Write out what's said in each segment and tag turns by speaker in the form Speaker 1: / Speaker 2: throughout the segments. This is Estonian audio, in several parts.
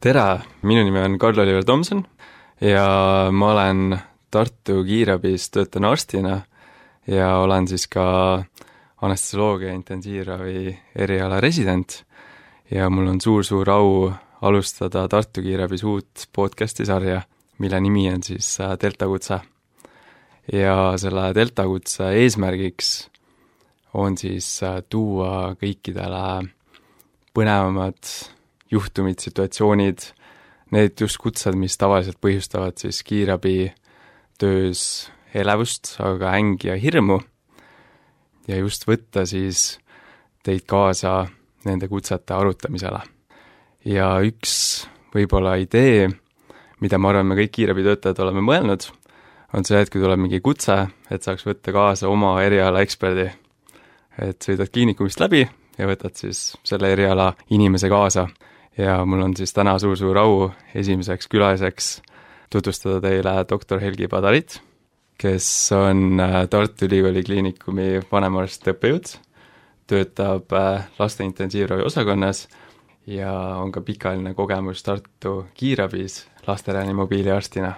Speaker 1: tere, minu nimi on Karl-Oliver Tomson ja ma olen Tartu kiirabis, töötan arstina ja olen siis ka anestesioloogia intensiivravi eriala resident ja mul on suur-suur au alustada Tartu kiirabis uut podcasti sarja, mille nimi on siis äh, Delta kutse. ja selle Delta kutse eesmärgiks on siis äh, tuua kõikidele põnevamad juhtumid, situatsioonid, need just kutsed, mis tavaliselt põhjustavad siis kiirabi töös elevust, aga ängi ja hirmu, ja just võtta siis teid kaasa nende kutsete arutamisele. ja üks võib-olla idee, mida ma arvan, me kõik kiirabitöötajad oleme mõelnud, on see, et kui tuleb mingi kutse, et saaks võtta kaasa oma eriala eksperdi. et sõidad kliinikumist läbi ja võtad siis selle eriala inimese kaasa ja mul on siis täna suur-suur au esimeseks külaliseks tutvustada teile doktor Helgi Padarit, kes on äh, Tartu Ülikooli Kliinikumi vanemarst õppejõud, töötab äh, laste intensiivravi osakonnas ja on ka pikaajaline kogemus Tartu kiirabis laste reanimobiiliarstina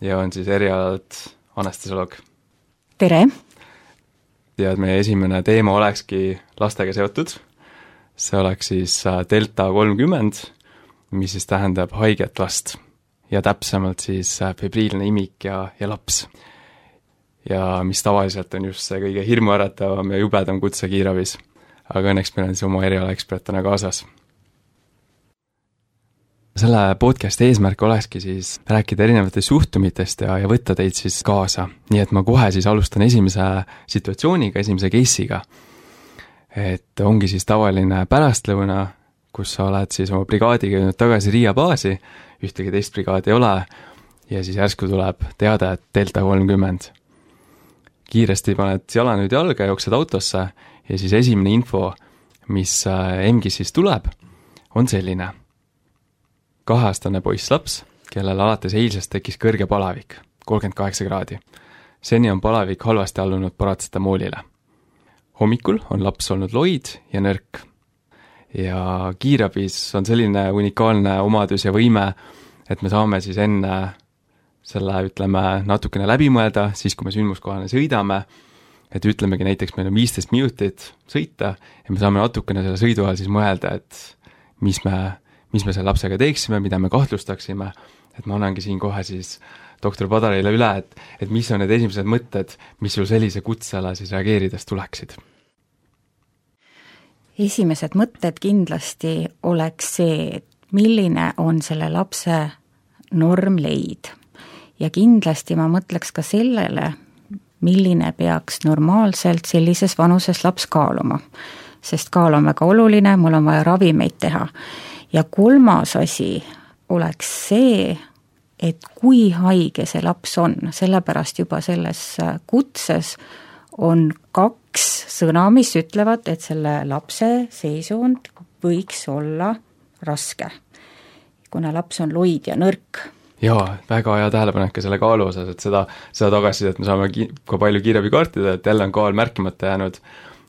Speaker 1: ja on siis erialalt anestesioloog.
Speaker 2: tere!
Speaker 1: ja et meie esimene teema olekski lastega seotud see oleks siis äh, delta kolmkümmend, mis siis tähendab haiget last. ja täpsemalt siis äh, febriilne imik ja, ja laps. ja mis tavaliselt on just see kõige hirmuäratavam ja jubedam kutse kiirabis. aga õnneks meil on siis oma erialaekspert täna kaasas selle podcasti eesmärk olekski siis rääkida erinevatest juhtumitest ja, ja võtta teid siis kaasa. nii et ma kohe siis alustan esimese situatsiooniga, esimese case'iga et ongi siis tavaline pärastlõuna, kus sa oled siis oma brigaadiga jõudnud tagasi Riia baasi, ühtegi teist brigaadi ei ole, ja siis järsku tuleb teade, et delta kolmkümmend. kiiresti paned jala nüüd jalga, jooksed autosse ja siis esimene info, mis EMG-is äh, siis tuleb, on selline. kaheaastane poisslaps, kellel alates eilsest tekkis kõrge palavik, kolmkümmend kaheksa kraadi. seni on palavik halvasti allunud paratsetamoolile hommikul on laps olnud loid ja nõrk. ja kiirabis on selline unikaalne omadus ja võime, et me saame siis enne selle, ütleme, natukene läbi mõelda, siis kui me sündmuskohale sõidame, et ütlemegi näiteks, meil on viisteist minutit sõita ja me saame natukene selle sõidu ajal siis mõelda, et mis me, mis me selle lapsega teeksime, mida me kahtlustaksime, et ma annangi siin kohe siis doktor Padarile üle, et, et mis on need esimesed mõtted, mis sul sellise kutsele siis reageerides tuleksid?
Speaker 2: esimesed mõtted kindlasti oleks see, et milline on selle lapse normleid. ja kindlasti ma mõtleks ka sellele, milline peaks normaalselt sellises vanuses laps kaaluma. sest kaal on väga oluline, mul on vaja ravimeid teha. ja kolmas asi oleks see, et kui haige see laps on, sellepärast juba selles kutses on kaks sõna, mis ütlevad, et selle lapse seisund võiks olla raske, kuna laps on loid ja nõrk.
Speaker 1: Jaa, väga hea tähelepanek ka selle kaalu osas, et seda, seda tagasisidet me saame ki-, ka palju kiirabikaartida, et jälle on kaal märkimata jäänud.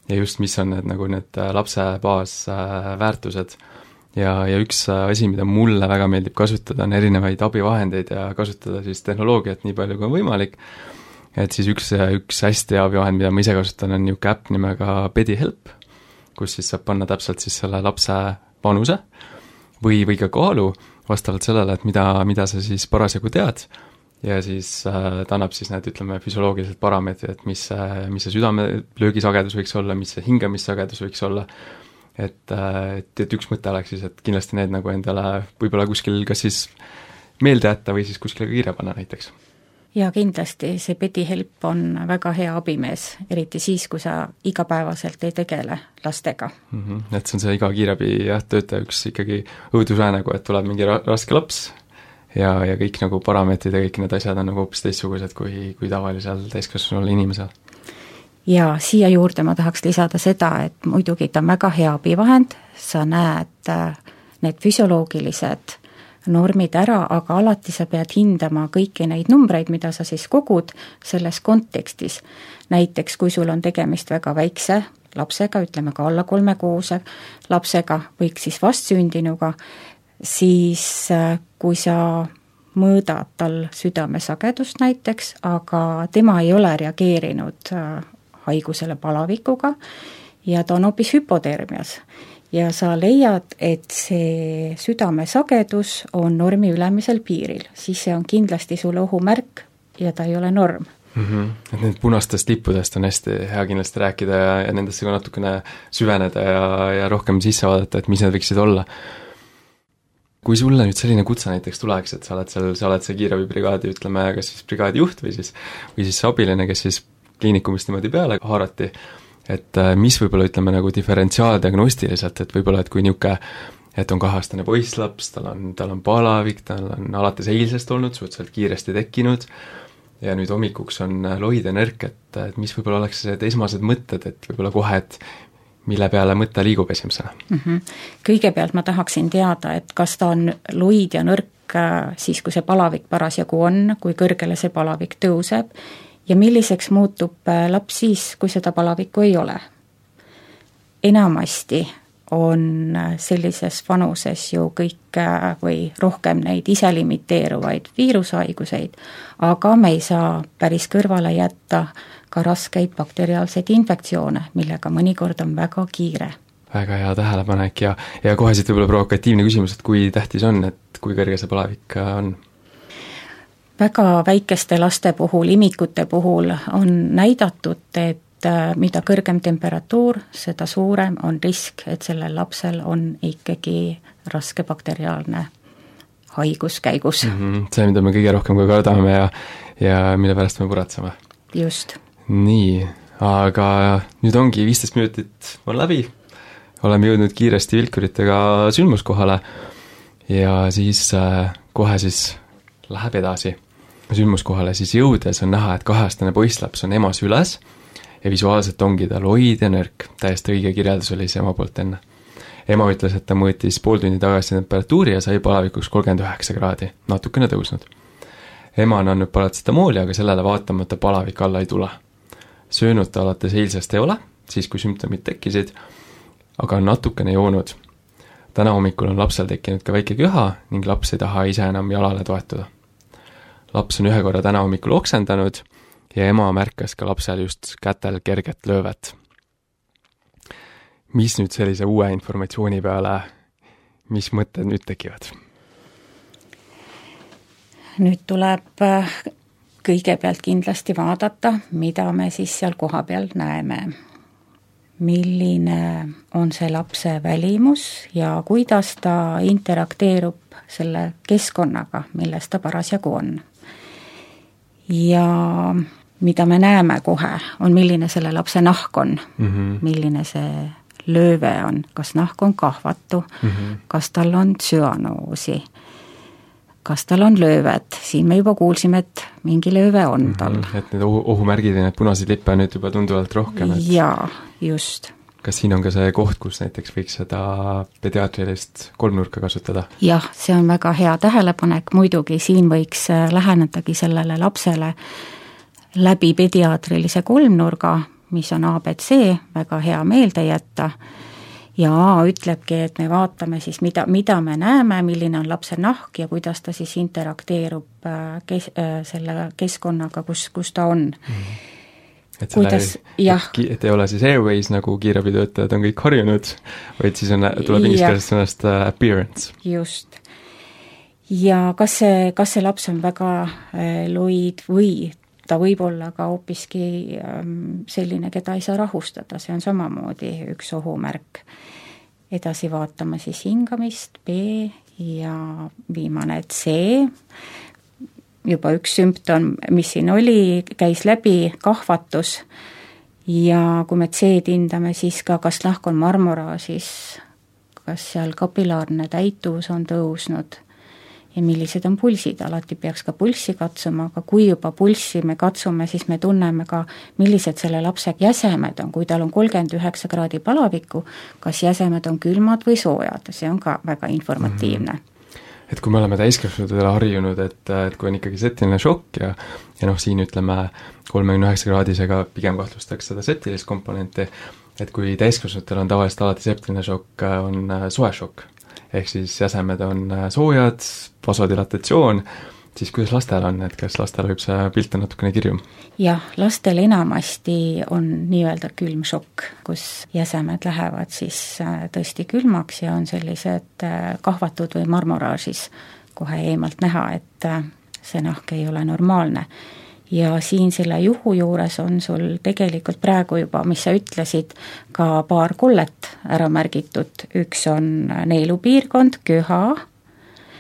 Speaker 1: Ja just, mis on need nagu need äh, lapse baasväärtused. äh, ja, ja üks asi, mida mulle väga meeldib kasutada, on erinevaid abivahendeid ja kasutada siis tehnoloogiat nii palju, kui on võimalik, et siis üks, üks hästi hea abivahend, mida ma ise kasutan, on niisugune äpp nimega PediHelp, kus siis saab panna täpselt siis selle lapse vanuse või, või ka kaalu, vastavalt sellele, et mida, mida sa siis parasjagu tead, ja siis äh, ta annab siis need, ütleme, füsioloogilised parameetrid, et mis see, mis see südamelöögisagedus võiks olla, mis see hingamissagedus võiks olla, et, äh, et, et üks mõte oleks siis, et kindlasti need nagu endale võib-olla kuskil kas siis meelde jätta või siis kuskile kirja panna näiteks.
Speaker 2: ja kindlasti see PediHelp on väga hea abimees, eriti siis, kui sa igapäevaselt ei tegele lastega
Speaker 1: mm. -hmm. et see on see iga kiirabi jah, töötaja üks ikkagi õudusunenägu, et tuleb mingi ra-, raske laps ja, ja kõik nagu parameetrid ja kõik need asjad on nagu hoopis teistsugused kui, kui tavalisel täiskasvanul inimesel
Speaker 2: ja siia juurde ma tahaks lisada seda, et muidugi ta on väga hea abivahend, sa näed äh, need füsioloogilised normid ära, aga alati sa pead hindama kõiki neid numbreid, mida sa siis kogud selles kontekstis. näiteks kui sul on tegemist väga väikse lapsega, ütleme ka alla kolmekuuse lapsega, võiks siis vastsündinuga, siis kui sa mõõdad tal südamesagedust näiteks, aga tema ei ole reageerinud haigusele palavikuga ja ta on hoopis hüpotermias ja sa leiad, et see südamesagedus on normi ülemisel piiril, siis see on kindlasti sulle ohumärk ja ta ei ole norm
Speaker 1: mm. -hmm. Et need punastest lippudest on hästi hea kindlasti rääkida ja, ja nendesse ka natukene süveneda ja, ja rohkem sisse vaadata, et mis need võiksid olla. kui sulle nüüd selline kutse näiteks tuleks, et sa oled seal, sa oled see kiirabibrigaadi, ütleme, kas siis brigaadi juht või siis, või siis see abiline, kes siis kliinikumist niimoodi peale haarati, et äh, mis võib-olla ütleme nagu diferentsiaaldiagnostiliselt, et võib-olla, et kui niisugune et on kaheaastane poisslaps, tal on, tal on palavik, tal on alates eilsest olnud suhteliselt kiiresti tekkinud ja nüüd hommikuks on äh, loide nõrk, et, et mis võib-olla oleks need esmased mõtted, et võib-olla kohe, et mille peale mõte liigub esimesena mm?
Speaker 2: -hmm. Kõigepealt ma tahaksin teada, et kas ta on loid ja nõrk äh, siis, kui see palavik parasjagu on, kui kõrgele see palavik tõuseb ja milliseks muutub äh, laps siis, kui seda palavikku ei ole? enamasti on äh, sellises vanuses ju kõik äh, või rohkem neid iselimiteeruvaid viirushaiguseid, aga me ei saa päris kõrvale jätta ka raskeid bakteriaalseid infektsioone, millega mõnikord on väga kiire.
Speaker 1: väga hea tähelepanek ja, ja kohe siit võib-olla provokatiivne küsimus, et kui tähtis on, et kui kõrge see palavik on?
Speaker 2: Väga väikeste laste puhul, imikute puhul on näidatud, et äh, mida kõrgem temperatuur, seda suurem on risk, et sellel lapsel on ikkagi raske bakteriaalne haigus käigus mm.
Speaker 1: -hmm. see, mida me kõige rohkem ka kardame ja, ja mille pärast me muretseme.
Speaker 2: just.
Speaker 1: nii, aga nüüd ongi viisteist minutit on läbi, oleme jõudnud kiiresti vilkuritega sündmuskohale ja siis äh, kohe siis läheb edasi sündmuskohale, siis jõudes on näha, et kaheaastane poisslaps on ema süles ja visuaalselt ongi ta loid ja nõrk, täiesti õige kirjeldus oli see ema poolt enne. ema ütles, et ta mõõtis pool tundi tagasi temperatuuri ja sai palavikuks kolmkümmend üheksa kraadi, natukene tõusnud. ema on andnud paratsetamooli, aga sellele vaatamata palavik alla ei tule. söönud ta alates eilsest ei ole, siis kui sümptomid tekkisid, aga on natukene joonud. täna hommikul on lapsel tekkinud ka väike köha ning laps ei taha ise enam jalale toetuda laps on ühe korra täna hommikul oksendanud ja ema märkas ka lapsel just kätel kerget löövet. mis nüüd sellise uue informatsiooni peale, mis mõtted nüüd tekivad?
Speaker 2: nüüd tuleb äh, kõigepealt kindlasti vaadata, mida me siis seal kohapeal näeme. milline on see lapse välimus ja kuidas ta interakteerub selle keskkonnaga, milles ta parasjagu on ja mida me näeme kohe, on milline selle lapse nahk on mm, -hmm. milline see lööve on, kas nahk on kahvatu mm, -hmm. kas tal on tsüanoosi, kas tal on löövet, siin me juba kuulsime, et mingi lööve on mhm. tal mm.
Speaker 1: -hmm. et need ohu, ohumärgid ja need punaseid lippe on nüüd juba tunduvalt rohkem, et
Speaker 2: jaa, just
Speaker 1: kas siin on ka see koht, kus näiteks võiks seda pediaatrilist kolmnurka kasutada?
Speaker 2: jah, see on väga hea tähelepanek, muidugi siin võiks äh, lähenedagi sellele lapsele läbi pediaatrilise kolmnurga, mis on abc, väga hea meelde jätta, ja A ütlebki, et me vaatame siis, mida, mida me näeme, milline on lapse nahk ja kuidas ta siis interakteerub äh, kes-, äh, selle keskkonnaga, kus, kus ta on mm. -hmm
Speaker 1: et kuidas, jah. et ei ole siis airways, nagu kiirabitöötajad on kõik harjunud, vaid siis on, tuleb ingliskeelsest sõnast uh, appearance.
Speaker 2: just. ja kas see, kas see laps on väga äh, loid või ta võib olla ka hoopiski ähm, selline, keda ei saa rahustada, see on samamoodi üks ohumärk. edasi vaatame siis hingamist, B ja viimane C juba üks sümptom, mis siin oli, käis läbi, kahvatus, ja kui me C-d hindame, siis ka kas nahk on marmoraažis, kas seal kapilaarne täituvus on tõusnud ja millised on pulsid, alati peaks ka pulssi katsuma, aga kui juba pulssi me katsume, siis me tunneme ka, millised selle lapse jäsemed on, kui tal on kolmkümmend üheksa kraadi palavikku, kas jäsemed on külmad või soojad, see on ka väga informatiivne. Mm. -hmm
Speaker 1: et kui me oleme täiskasvanutele harjunud, et, et kui on ikkagi septiline šokk ja ja noh, siin ütleme, kolmekümne üheksa kraadisega pigem kahtlustaks seda septilist komponenti, et kui täiskasvanutel on tavaliselt alati septiline šokk, on äh, soe šokk. ehk siis jäsemed on soojad, vasodilatatsioon, siis kuidas lastel on, et kas lastel võib see pilt on natukene kirjum?
Speaker 2: jah, lastel enamasti on nii-öelda külmšokk, kus jäsemed lähevad siis äh, tõesti külmaks ja on sellised äh, kahvatud või marmoraažis kohe eemalt näha, et äh, see nahk ei ole normaalne. ja siin selle juhu juures on sul tegelikult praegu juba, mis sa ütlesid, ka paar kollet ära märgitud, üks on neelupiirkond, köha,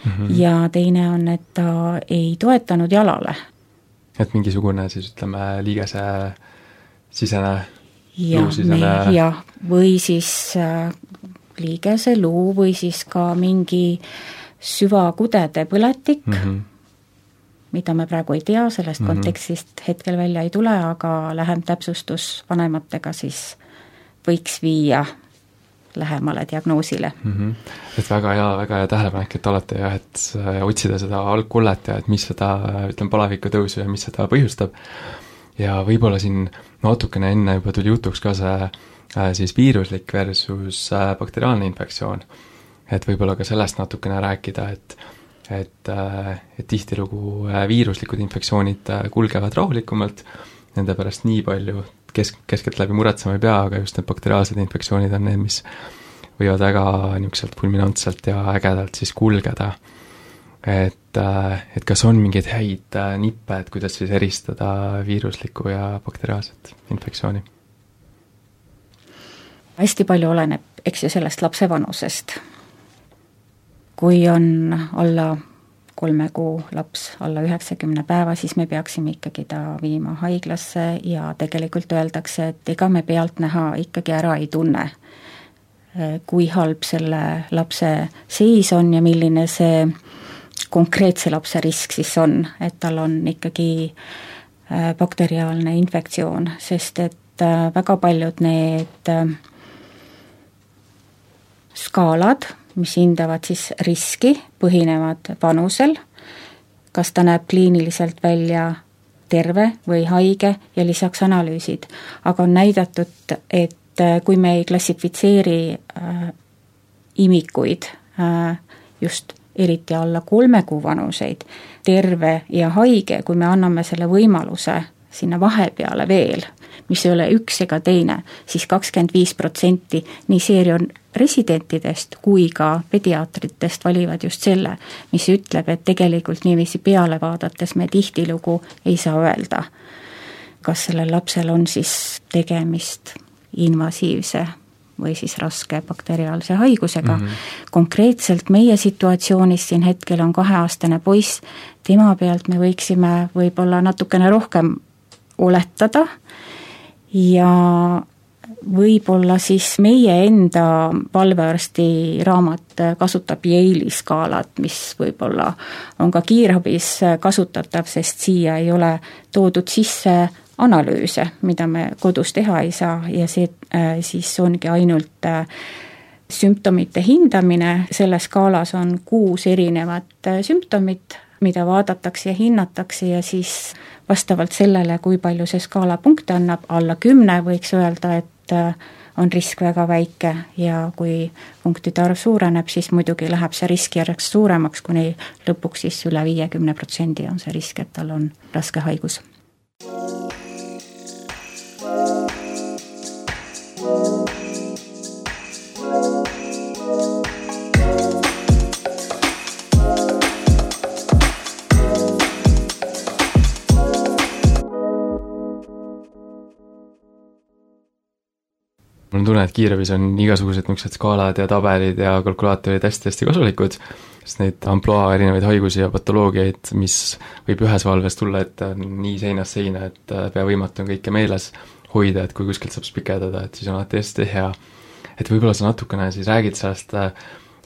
Speaker 2: mm -hmm. ja teine on, et ta ei toetanud jalale.
Speaker 1: et mingisugune siis ütleme, liigese sisene
Speaker 2: jah, jah, või siis äh, liigese luu või siis ka mingi süvakudede põletik mm, -hmm. mida me praegu ei tea, sellest mm -hmm. kontekstist hetkel välja ei tule, aga lähem täpsustus vanematega siis võiks viia lähemale diagnoosile mm.
Speaker 1: -hmm. et väga hea, väga hea tähelepanek, et alati jah, et äh, otsida seda algkullet ja et mis seda, ütleme, palaviku tõusu ja mis seda põhjustab. ja võib-olla siin natukene enne juba tuli jutuks ka see äh, siis viiruslik versus äh, bakteriaalne infektsioon. et võib-olla ka sellest natukene rääkida, et et, et tihtilugu viiruslikud infektsioonid kulgevad rahulikumalt, nende pärast nii palju kesk, keskeltläbi muretsema ei pea, aga just need bakteriaalsed infektsioonid on need, mis võivad väga niisuguselt fulminantselt ja ägedalt siis kulgeda. et, äh, et kas on mingeid häid äh, nippe, et kuidas siis eristada viiruslikku ja bakteriaalset infektsiooni?
Speaker 2: hästi palju oleneb, eks ju, sellest lapse vanusest. kui on alla kolme kuu laps alla üheksakümne päeva, siis me peaksime ikkagi ta viima haiglasse ja tegelikult öeldakse, et ega me pealtnäha ikkagi ära ei tunne, kui halb selle lapse seis on ja milline see konkreetse lapse risk siis on, et tal on ikkagi äh, bakteriaalne infektsioon, sest et äh, väga paljud need skaalad, mis hindavad siis riski, põhinevad vanusel, kas ta näeb kliiniliselt välja terve või haige ja lisaks analüüsid. aga on näidatud, et äh, kui me ei klassifitseeri äh, imikuid äh, just eriti alla kolme kuu vanuseid, terve ja haige, kui me anname selle võimaluse sinna vahepeale veel, mis ei ole üks ega teine siis, siis kakskümmend viis protsenti nii seerion residentidest kui ka pediaatritest valivad just selle, mis ütleb, et tegelikult niiviisi peale vaadates me tihtilugu ei saa öelda, kas sellel lapsel on siis tegemist invasiivse või siis raske bakteriaalse haigusega mm. -hmm. konkreetselt meie situatsioonis siin hetkel on kaheaastane poiss, tema pealt me võiksime võib-olla natukene rohkem oletada ja võib-olla siis meie enda valvearsti raamat kasutab Yale'i skaalat, mis võib-olla on ka kiirabis kasutatav, sest siia ei ole toodud sisse analüüse, mida me kodus teha ei saa ja see äh, siis ongi ainult äh, sümptomite hindamine, selles skaalas on kuus erinevat äh, sümptomit, mida vaadatakse ja hinnatakse ja siis vastavalt sellele, kui palju see skaala punkte annab, alla kümne võiks öelda, et äh, on risk väga väike ja kui punktide arv suureneb, siis muidugi läheb see risk järjest suuremaks, kuni lõpuks siis üle viiekümne protsendi on see risk, et tal on raske haigus.
Speaker 1: Mul on tunne, et kiirabis on igasugused niisugused skaalad ja tabelid ja kalkulaatorid hästi-hästi kasulikud, sest neid ampluaa erinevaid haigusi ja patoloogiaid, mis võib ühes valves tulla on nii seinast seina, et äh, pea võimatu on kõike meeles hoida, et kui kuskilt saab spikerdada, et siis on alati hästi hea. et võib-olla sa natukene siis räägid sellest äh,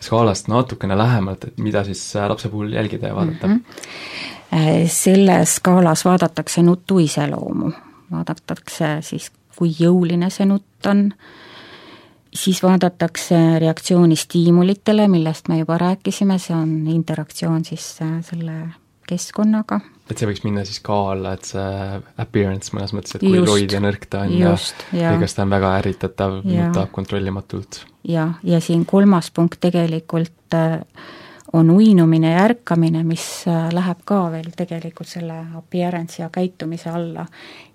Speaker 1: skaalast natukene lähemalt, et mida siis äh, lapse puhul jälgida ja vaadata mm?
Speaker 2: -hmm. Selles skaalas vaadatakse nutu iseloomu, vaadatakse siis kui jõuline see nutt on, siis vaadatakse reaktsiooni stiimulitele, millest me juba rääkisime, see on interaktsioon siis äh, selle keskkonnaga.
Speaker 1: et see võiks minna siis ka alla, et see appearance mõnes mõttes, et kui loid ja nõrk ta on just, ja, ja kas ta on väga ärritatav, nutab kontrollimatult.
Speaker 2: Ja, ja siin kolmas punkt tegelikult äh, on uinumine ja ärkamine, mis äh, läheb ka veel tegelikult selle appearance ja käitumise alla.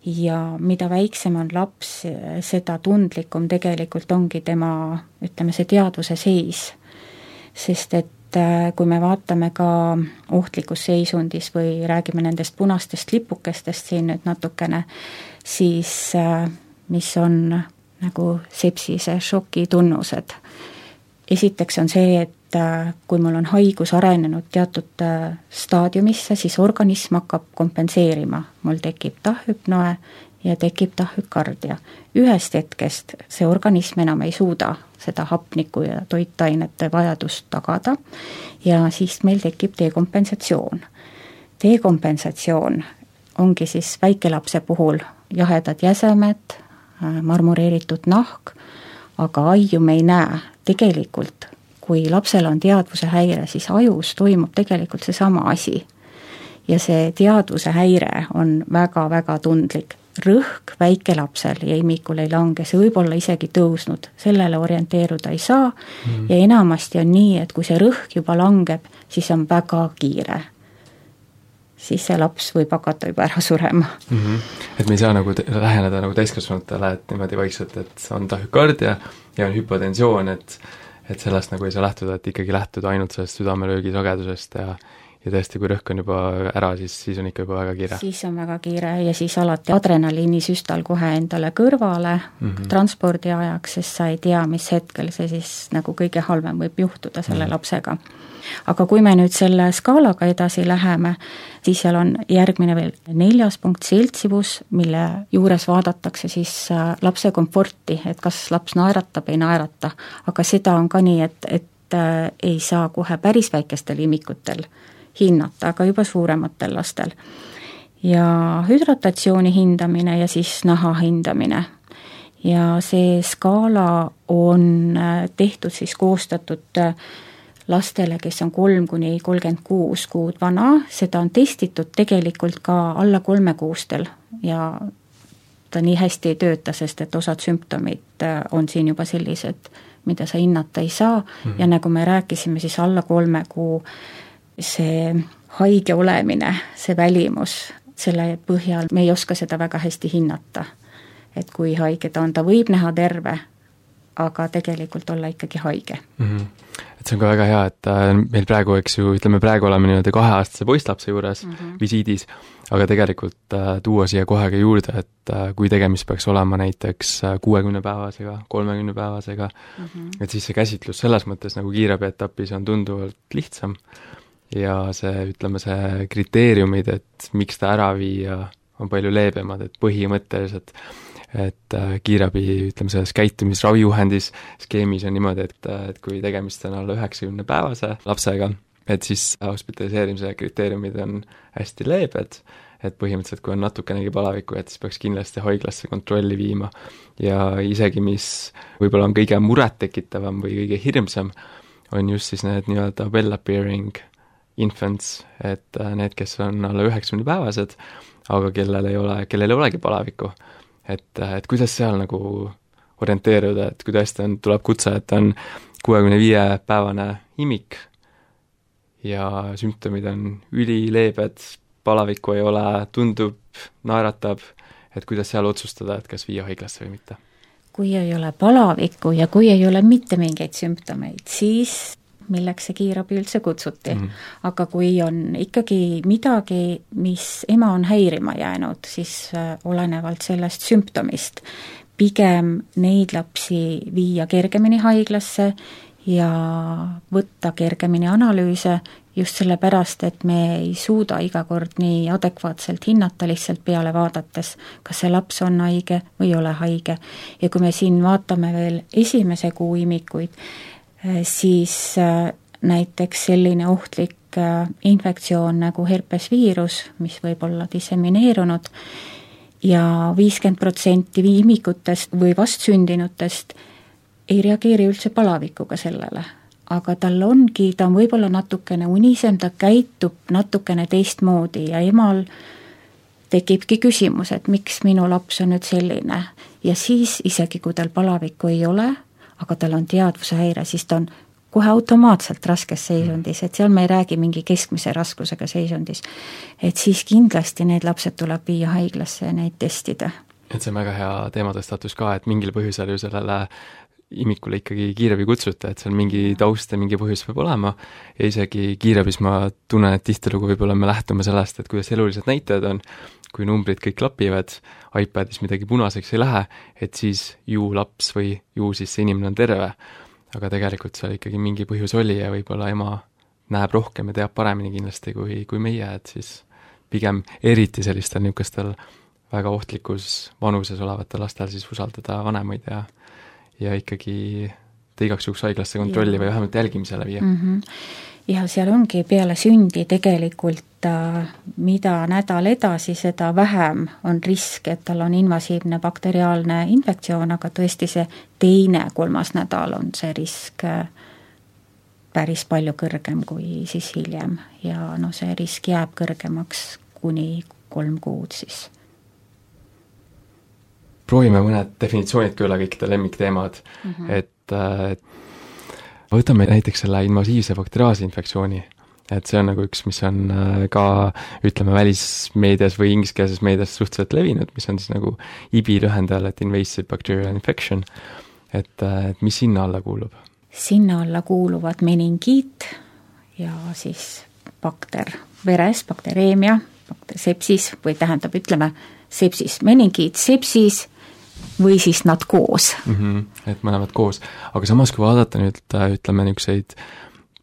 Speaker 2: ja mida väiksem on laps, seda tundlikum tegelikult ongi tema, ütleme, see teadvuse seis. sest et äh, kui me vaatame ka ohtlikus seisundis või räägime nendest punastest lipukestest siin nüüd natukene, siis äh, mis on nagu sepsise šoki tunnused. esiteks on see, et äh, kui mul on haigus arenenud teatud äh, staadiumisse, siis organism hakkab kompenseerima, mul tekib tahhüpnoe ja tekib tahhükardia. ühest hetkest see organism enam ei suuda seda hapniku ja toitainete vajadust tagada ja siis meil tekib dekompensatsioon. dekompensatsioon ongi siis väikelapse puhul jahedad jäsemed, Äh, marmoreeritud nahk, aga aiu me ei näe. tegelikult, kui lapsel on teadvuse häire, siis ajus toimub tegelikult seesama asi. ja see teadvuse häire on väga-väga tundlik. rõhk väikelapsel ja imikul ei lange, see võib olla isegi tõusnud, sellele orienteeruda ei saa mm. ja enamasti on nii, et kui see rõhk juba langeb, siis on väga kiire siis see laps võib hakata juba ära surema
Speaker 1: mm. -hmm. et me ei saa nagu läheneda nagu täiskasvanutele, et niimoodi vaikselt, et on tahükardia ja on hüpotensioon, et et sellest nagu ei saa lähtuda, et ikkagi lähtuda ainult sellest südamelöögi sagedusest ja ja tõesti, kui rõhk on juba ära, siis, siis on ikka juba väga kiire.
Speaker 2: siis on väga kiire ja siis alati adrenaliinisüstal kohe endale kõrvale mm -hmm. transpordi ajaks, sest sa ei tea, mis hetkel see siis nagu kõige halvem võib juhtuda selle mm -hmm. lapsega. aga kui me nüüd selle skaalaga edasi läheme, siis seal on järgmine veel neljas punkt, seltsivus, mille juures vaadatakse siis äh, lapse komforti, et kas laps naeratab, ei naerata, aga seda on ka nii, et, et äh, ei saa kohe päris väikestel imikutel hinnata, aga juba suurematel lastel. ja hüdratatsiooni hindamine ja siis naha hindamine. ja see skaala on äh, tehtud siis, koostatud äh, lastele, kes on kolm kuni kolmkümmend kuus kuud vana, seda on testitud tegelikult ka alla kolmekuustel ja ta nii hästi ei tööta, sest et osad sümptomid äh, on siin juba sellised, mida sa hinnata ei saa mm -hmm. ja nagu me rääkisime, siis alla kolme kuu see haige olemine, see välimus, selle põhjal me ei oska seda väga hästi hinnata. et kui haige ta on, ta võib näha terve, aga tegelikult olla ikkagi haige
Speaker 1: mm. -hmm. et see on ka väga hea, et äh, meil praegu, eks ju, ütleme praegu oleme niimoodi kaheaastase poisslapse juures mm -hmm. visiidis, aga tegelikult äh, tuua siia kohe ka juurde, et äh, kui tegemist peaks olema näiteks äh, kuuekümnepäevasega, kolmekümnepäevasega mm, -hmm. et siis see käsitlus selles mõttes nagu kiirabi etapis on tunduvalt lihtsam ja see, ütleme, see kriteeriumid, et miks ta ära viia, on palju leebemad, et põhimõtteliselt et äh, kiirabi, ütleme selles käitumisravijuhendis, skeemis on niimoodi, et, et kui tegemist on alla üheksakümnepäevase lapsega, et siis hospitaliseerimise kriteeriumid on hästi leebed, et põhimõtteliselt kui on natukenegi palavikku, et siis peaks kindlasti haiglasse kontrolli viima. ja isegi, mis võib-olla on kõige murettekitavam või kõige hirmsam, on just siis need nii-öelda well appearing infants, et äh, need, kes on alla üheksakümnepäevased, aga kellel ei ole, kellel ei olegi palavikku. et, äh, et kuidas seal nagu orienteeruda, et kui tõesti on, tuleb kutse, et on kuuekümne viie päevane imik ja sümptomid on ülileebed, palavikku ei ole, tundub, naeratab, et kuidas seal otsustada, et kas viia haiglasse või mitte?
Speaker 2: kui ei ole palavikku ja kui ei ole mitte mingeid sümptomeid, siis milleks see kiirabi üldse kutsuti mm. -hmm. aga kui on ikkagi midagi, mis ema on häirima jäänud, siis äh, olenevalt sellest sümptomist, pigem neid lapsi viia kergemini haiglasse ja võtta kergemini analüüse, just sellepärast, et me ei suuda iga kord nii adekvaatselt hinnata lihtsalt peale vaadates, kas see laps on haige või ei ole haige. ja kui me siin vaatame veel esimese kuu imikuid, siis äh, näiteks selline ohtlik äh, infektsioon nagu herpesviirus, mis võib olla dissemineerunud ja viiskümmend protsenti imikutest või vastsündinutest ei reageeri üldse palavikuga sellele. aga tal ongi, ta on võib-olla natukene unisem, ta käitub natukene teistmoodi ja emal tekibki küsimus, et miks minu laps on nüüd selline. ja siis isegi, kui tal palavikku ei ole, aga tal on teadvushäire, siis ta on kohe automaatselt raskes seisundis, et seal me ei räägi mingi keskmise raskusega seisundis. et siis kindlasti need lapsed tuleb viia haiglasse ja neid testida.
Speaker 1: et see on väga hea teematõstatus ka, et mingil põhjusel ju sellele imikule ikkagi kiirabi kutsuta, et seal mingi taust ja mingi põhjus peab olema ja isegi kiirabis ma tunnen, et tihtilugu võib-olla me lähtume sellest, et kuidas elulised näitajad on, kui numbrid kõik klapivad, iPadis midagi punaseks ei lähe, et siis ju laps või ju siis see inimene on terve. aga tegelikult seal ikkagi mingi põhjus oli ja võib-olla ema näeb rohkem ja teab paremini kindlasti kui, kui meie, et siis pigem eriti sellistel niisugustel väga ohtlikus vanuses olevatel lastel siis usaldada vanemaid ja ja ikkagi ta igaks juhuks haiglasse kontrolli ja. või vähemalt jälgimisele viia
Speaker 2: mm. -hmm. Ja seal ongi peale sündi tegelikult äh, mida nädal edasi, seda vähem on risk, et tal on invasiivne bakteriaalne infektsioon, aga tõesti see teine-kolmas nädal on see risk äh, päris palju kõrgem kui siis hiljem. Ja noh, see risk jääb kõrgemaks kuni kolm kuud siis.
Speaker 1: Proovime mõned definitsioonid ka üle, kõik lemmikteemad. Mm, -hmm. et äh, võtame näiteks selle invasiivse bakteriaalse infektsiooni, et see on nagu üks, mis on äh, ka ütleme, välismeedias või ingliskeelses meedias suhteliselt levinud, mis on siis nagu IBI lühendajal, et invasive bacterial infection, et, äh, et mis sinna alla kuulub?
Speaker 2: sinna alla kuuluvad meningiit ja siis bakter veres, baktereemia, sepsis või tähendab, ütleme, sepsis, meningiit, sepsis või siis nad koos
Speaker 1: mm. -hmm, et mõlemad koos, aga samas, kui vaadata nüüd äh, ütleme, niisuguseid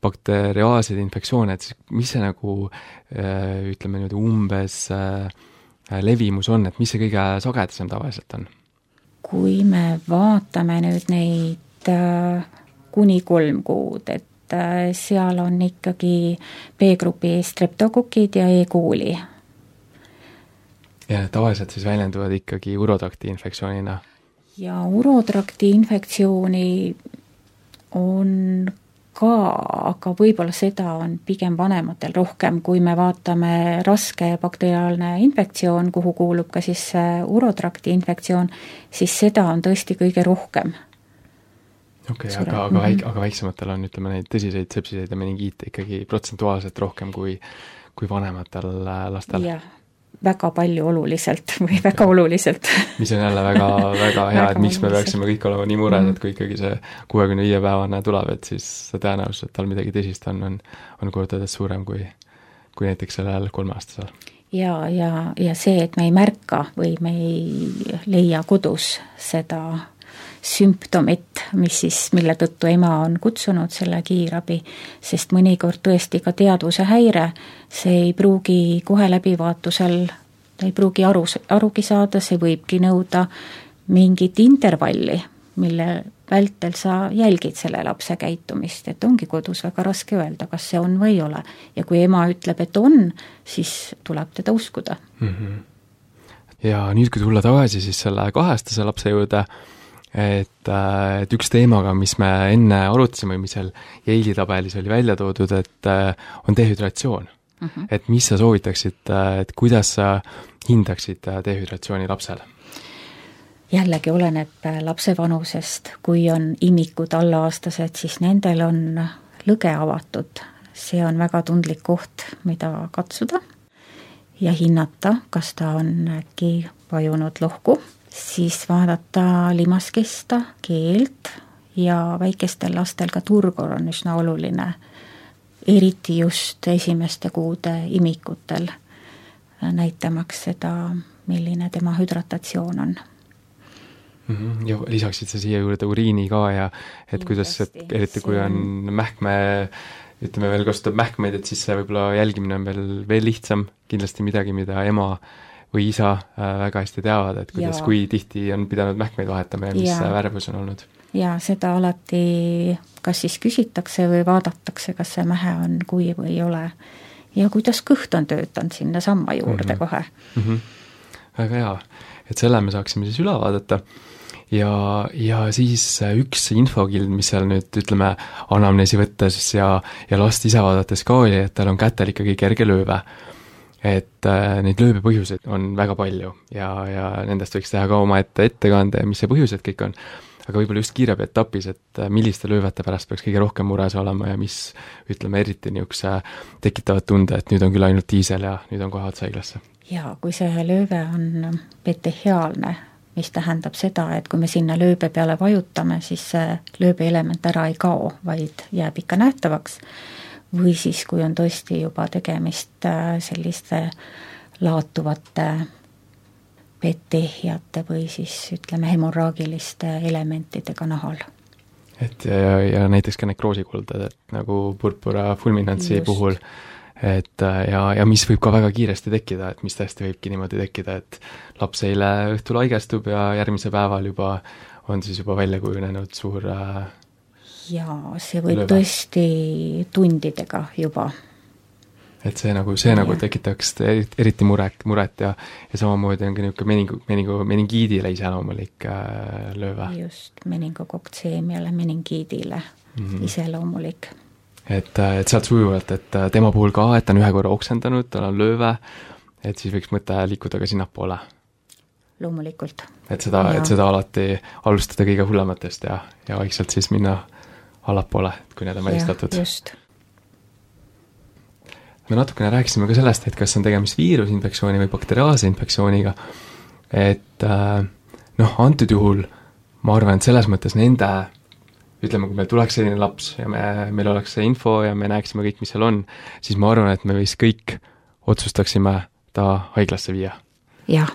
Speaker 1: bakteriaalseid infektsioone, et siis mis see nagu äh, ütleme niimoodi umbes äh, levimus on, et mis see kõige sagedasem tavaliselt on?
Speaker 2: kui me vaatame nüüd neid kuni kolm kuud, et seal on ikkagi B-grupi streptokokid ja E.
Speaker 1: ja tavaliselt siis väljenduvad ikkagi urotrakti infektsioonina?
Speaker 2: ja urotrakti infektsiooni on ka, aga võib-olla seda on pigem vanematel rohkem, kui me vaatame raske bakteriaalne infektsioon, kuhu kuulub ka siis urotrakti infektsioon, siis seda on tõesti kõige rohkem.
Speaker 1: okei okay,, aga, aga väik-, aga väiksematel on, ütleme, neid tõsiseid sepsiseid ja meningiite ikkagi protsentuaalselt rohkem kui, kui vanematel lastel?
Speaker 2: jah väga palju oluliselt või väga oluliselt.
Speaker 1: mis on jälle väga, väga hea, et miks me peaksime kõik olema nii mures, et kui ikkagi see kuuekümne viie päevane tuleb, et siis tõenäosus, et tal midagi tõsist on, on, on kordades suurem kui, kui näiteks sellel kolmeaastasel.
Speaker 2: ja, ja, ja see, et me ei märka või me ei leia kodus seda sümptomit, mis siis, mille tõttu ema on kutsunud selle kiirabi, sest mõnikord tõesti ka teadvuse häire, see ei pruugi kohe läbivaatusel, ta ei pruugi aru, arugi saada, see võibki nõuda mingit intervalli, mille vältel sa jälgid selle lapse käitumist, et ongi kodus väga raske öelda, kas see on või ei ole. ja kui ema ütleb, et on, siis tuleb teda uskuda mm. -hmm.
Speaker 1: ja nüüd, kui tulla tagasi siis selle kaheaastase lapse juurde, et, äh, et üks teemaga, mis me enne arutasime, mis seal Yale'i tabelis oli välja toodud, et äh, on dehüdratsioon mm. -hmm. et mis sa soovitaksid, äh, et kuidas sa hindaksid dehüdratsiooni lapsel?
Speaker 2: jällegi oleneb lapse vanusest, kui on imikud allaaastased, siis nendel on lõge avatud, see on väga tundlik koht, mida katsuda ja hinnata, kas ta on äkki vajunud lohku siis vaadata limaskesta, keelt ja väikestel lastel ka turgor on üsna oluline, eriti just esimeste kuude imikutel, näitamaks seda, milline tema hüdratatsioon on.
Speaker 1: -hmm. ja lisaksid sa siia juurde uriini ka ja et Kindlasti, kuidas, et eriti kui on mähkme ütleme veel kasutab mähkmeid, et siis see võib-olla jälgimine on veel, veel lihtsam, kindlasti midagi, mida ema äh, või isa äh, väga hästi teavad, et kuidas, kui tihti on pidanud mähkmeid vahetama ja mis ja. värvus on olnud?
Speaker 2: jaa, seda alati kas siis küsitakse või vaadatakse, kas see mähe on kuiv või ei ole. ja kuidas kõht on töötanud sinnasamma juurde mm -hmm. kohe mm. -hmm.
Speaker 1: väga hea, et selle me saaksime siis üle vaadata ja, ja siis üks infokild, mis seal nüüd ütleme, anamneesi võttes ja, ja last ise vaadates ka oli, et tal on kätel ikkagi kerge lööve et äh, neid lööbipõhjuseid on väga palju ja, ja nendest võiks teha ka omaette ettekande, mis see põhjused kõik on. aga võib-olla just kiirabi etapis, et äh, milliste löövete pärast peaks kõige rohkem mures olema ja mis ütleme, eriti niisuguse tekitavad tunde, et nüüd on küll ainult diisel ja nüüd on kohe otse haiglasse?
Speaker 2: jaa, kui see lööve on petehiaalne, mis tähendab seda, et kui me sinna lööbe peale vajutame, siis see lööbeelement ära ei kao, vaid jääb ikka nähtavaks, või siis, kui on tõesti juba tegemist äh, selliste laatuvate petehjate või siis ütleme, hemorraagiliste elementidega nahal.
Speaker 1: et ja, ja, näiteks ka nekroosikolded, et nagu purpura fulminantsi puhul, et ja, ja mis võib ka väga kiiresti tekkida, et mis tõesti võibki niimoodi tekkida, et laps eile õhtul haigestub ja järgmisel päeval juba on siis juba välja kujunenud suur äh,
Speaker 2: jaa, see võib lööve. tõesti tundidega juba
Speaker 1: et see nagu, see ja. nagu tekitaks eriti muret, muret ja ja samamoodi on ka niisugune meningu, meningu, meningiidile iseloomulik äh, lööve.
Speaker 2: just, meningokokktseemiale, meningiidile mm -hmm. iseloomulik.
Speaker 1: et, äh, et sealt sujuvalt, et äh, tema puhul ka, et ta on ühe korra oksendanud, tal on lööve, et siis võiks mõte liikuda ka sinnapoole.
Speaker 2: loomulikult.
Speaker 1: et seda, et seda alati alustada kõige hullematest ja, ja vaikselt siis minna allapoole, kui need on välistatud.
Speaker 2: just
Speaker 1: me natukene rääkisime ka sellest, et kas on tegemist viirusinfektsiooni või bakteriaalse infektsiooniga, et äh, noh, antud juhul ma arvan, et selles mõttes nende ütleme, kui meil tuleks selline laps ja me, meil oleks see info ja me näeksime kõik, mis seal on, siis ma arvan, et me vist kõik otsustaksime ta haiglasse viia.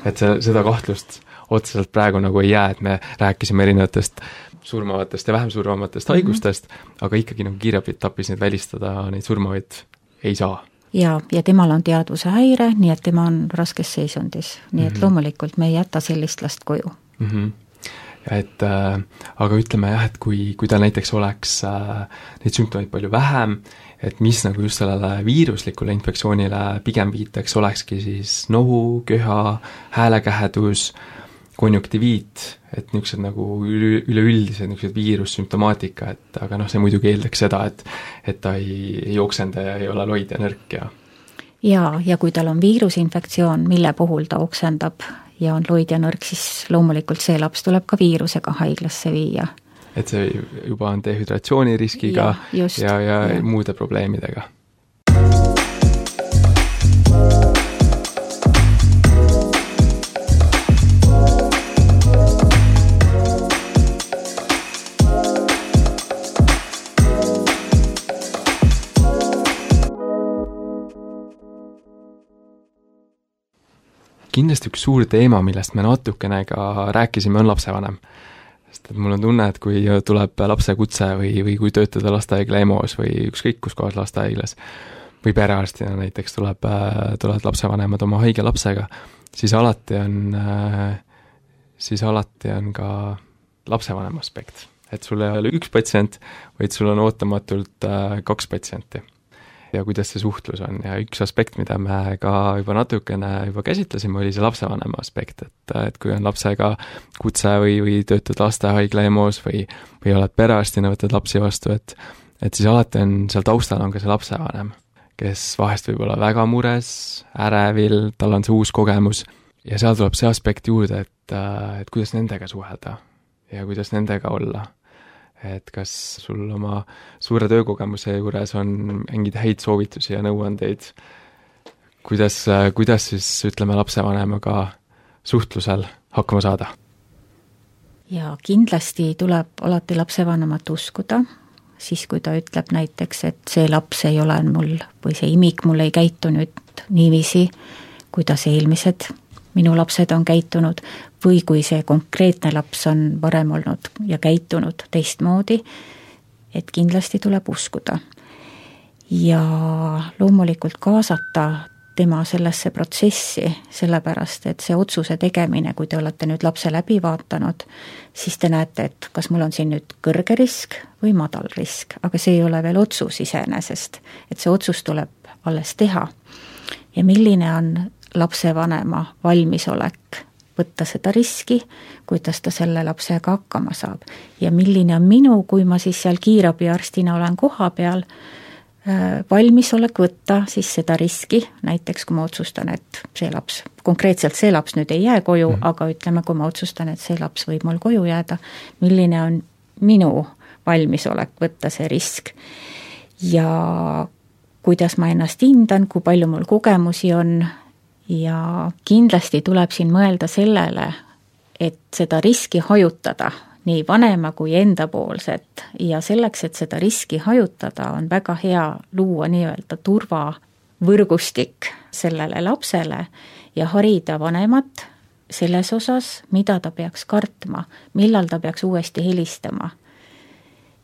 Speaker 1: et see, seda kahtlust otseselt praegu nagu ei jää, et me rääkisime erinevatest surmavatest ja vähem surmavatest mm -hmm. haigustest, aga ikkagi nagu kiirabi etapis neid välistada, neid surmavaid ei saa
Speaker 2: ja, ja temal on teadvusehäire, nii et tema on raskes seisundis, nii et mm -hmm. loomulikult me ei jäta sellist last koju
Speaker 1: mm. -hmm et äh, aga ütleme jah, et kui, kui tal näiteks oleks äh, neid sümptomeid palju vähem, et mis nagu just sellele viiruslikule infektsioonile pigem viitaks, olekski siis nohu, köha, häälekähedus äh,, konjunktiviit, et niisugused nagu üle, üleüldised niisugused viirussümptomaatika, et aga noh, see muidugi eeldaks seda, et et ta ei, ei oksenda ja ei ole loid ja nõrk ja
Speaker 2: jaa, ja kui tal on viirusinfektsioon, mille puhul ta oksendab ja on loid ja nõrk, siis loomulikult see laps tuleb ka viirusega haiglasse viia.
Speaker 1: et see juba on dehüdratsiooniriskiga ja, just, ja, ja, ja muude probleemidega kindlasti üks suur teema, millest me natukene ka rääkisime, on lapsevanem. sest et mul on tunne, et kui tuleb lapsekutse või, või kui töötada lastehaigla EMO-s või ükskõik kus kohas lastehaiglas, või perearstina näiteks tuleb, tulevad lapsevanemad oma haige lapsega, siis alati on, siis alati on ka lapsevanema aspekt. et sul ei ole üks patsient, vaid sul on ootamatult kaks patsienti ja kuidas see suhtlus on. Ja üks aspekt, mida me ka juba natukene juba käsitlesime, oli see lapsevanema aspekt, et, et kui on lapsega kutse või, või töötad lastehaigla EMO-s või, või oled perearstina, võtad lapsi vastu, et et siis alati on seal taustal on ka see lapsevanem, kes vahest võib olla väga mures, ärevil, tal on see uus kogemus. Ja seal tuleb see aspekt juurde, et, et kuidas nendega suhelda ja kuidas nendega olla et kas sul oma suure töökogemuse juures on mingeid häid soovitusi ja nõuandeid, kuidas, kuidas siis ütleme, lapsevanemaga suhtlusel hakkama saada?
Speaker 2: jaa, kindlasti tuleb alati lapsevanemat uskuda, siis kui ta ütleb näiteks, et see laps ei ole mul või see imik mul ei käitu nüüd niiviisi, kuidas eelmised minu lapsed on käitunud või kui see konkreetne laps on varem olnud ja käitunud teistmoodi, et kindlasti tuleb uskuda. ja loomulikult kaasata tema sellesse protsessi, sellepärast et see otsuse tegemine, kui te olete nüüd lapse läbi vaatanud, siis te näete, et kas mul on siin nüüd kõrge risk või madal risk, aga see ei ole veel otsus iseenesest, et see otsus tuleb alles teha. ja milline on lapsevanema valmisolek võtta seda riski, kuidas ta selle lapsega hakkama saab. ja milline on minu, kui ma siis seal kiirabiarstina olen kohapeal, Äh, valmisolek võtta siis seda riski, näiteks kui ma otsustan, et see laps, konkreetselt see laps nüüd ei jää koju mm., aga ütleme, kui ma otsustan, et see laps võib mul koju jääda, milline on minu valmisolek võtta see risk. ja kuidas ma ennast hindan, kui palju mul kogemusi on ja kindlasti tuleb siin mõelda sellele, et seda riski hajutada nii vanema kui endapoolset ja selleks, et seda riski hajutada, on väga hea luua nii-öelda turvavõrgustik sellele lapsele ja harida vanemat selles osas, mida ta peaks kartma, millal ta peaks uuesti helistama.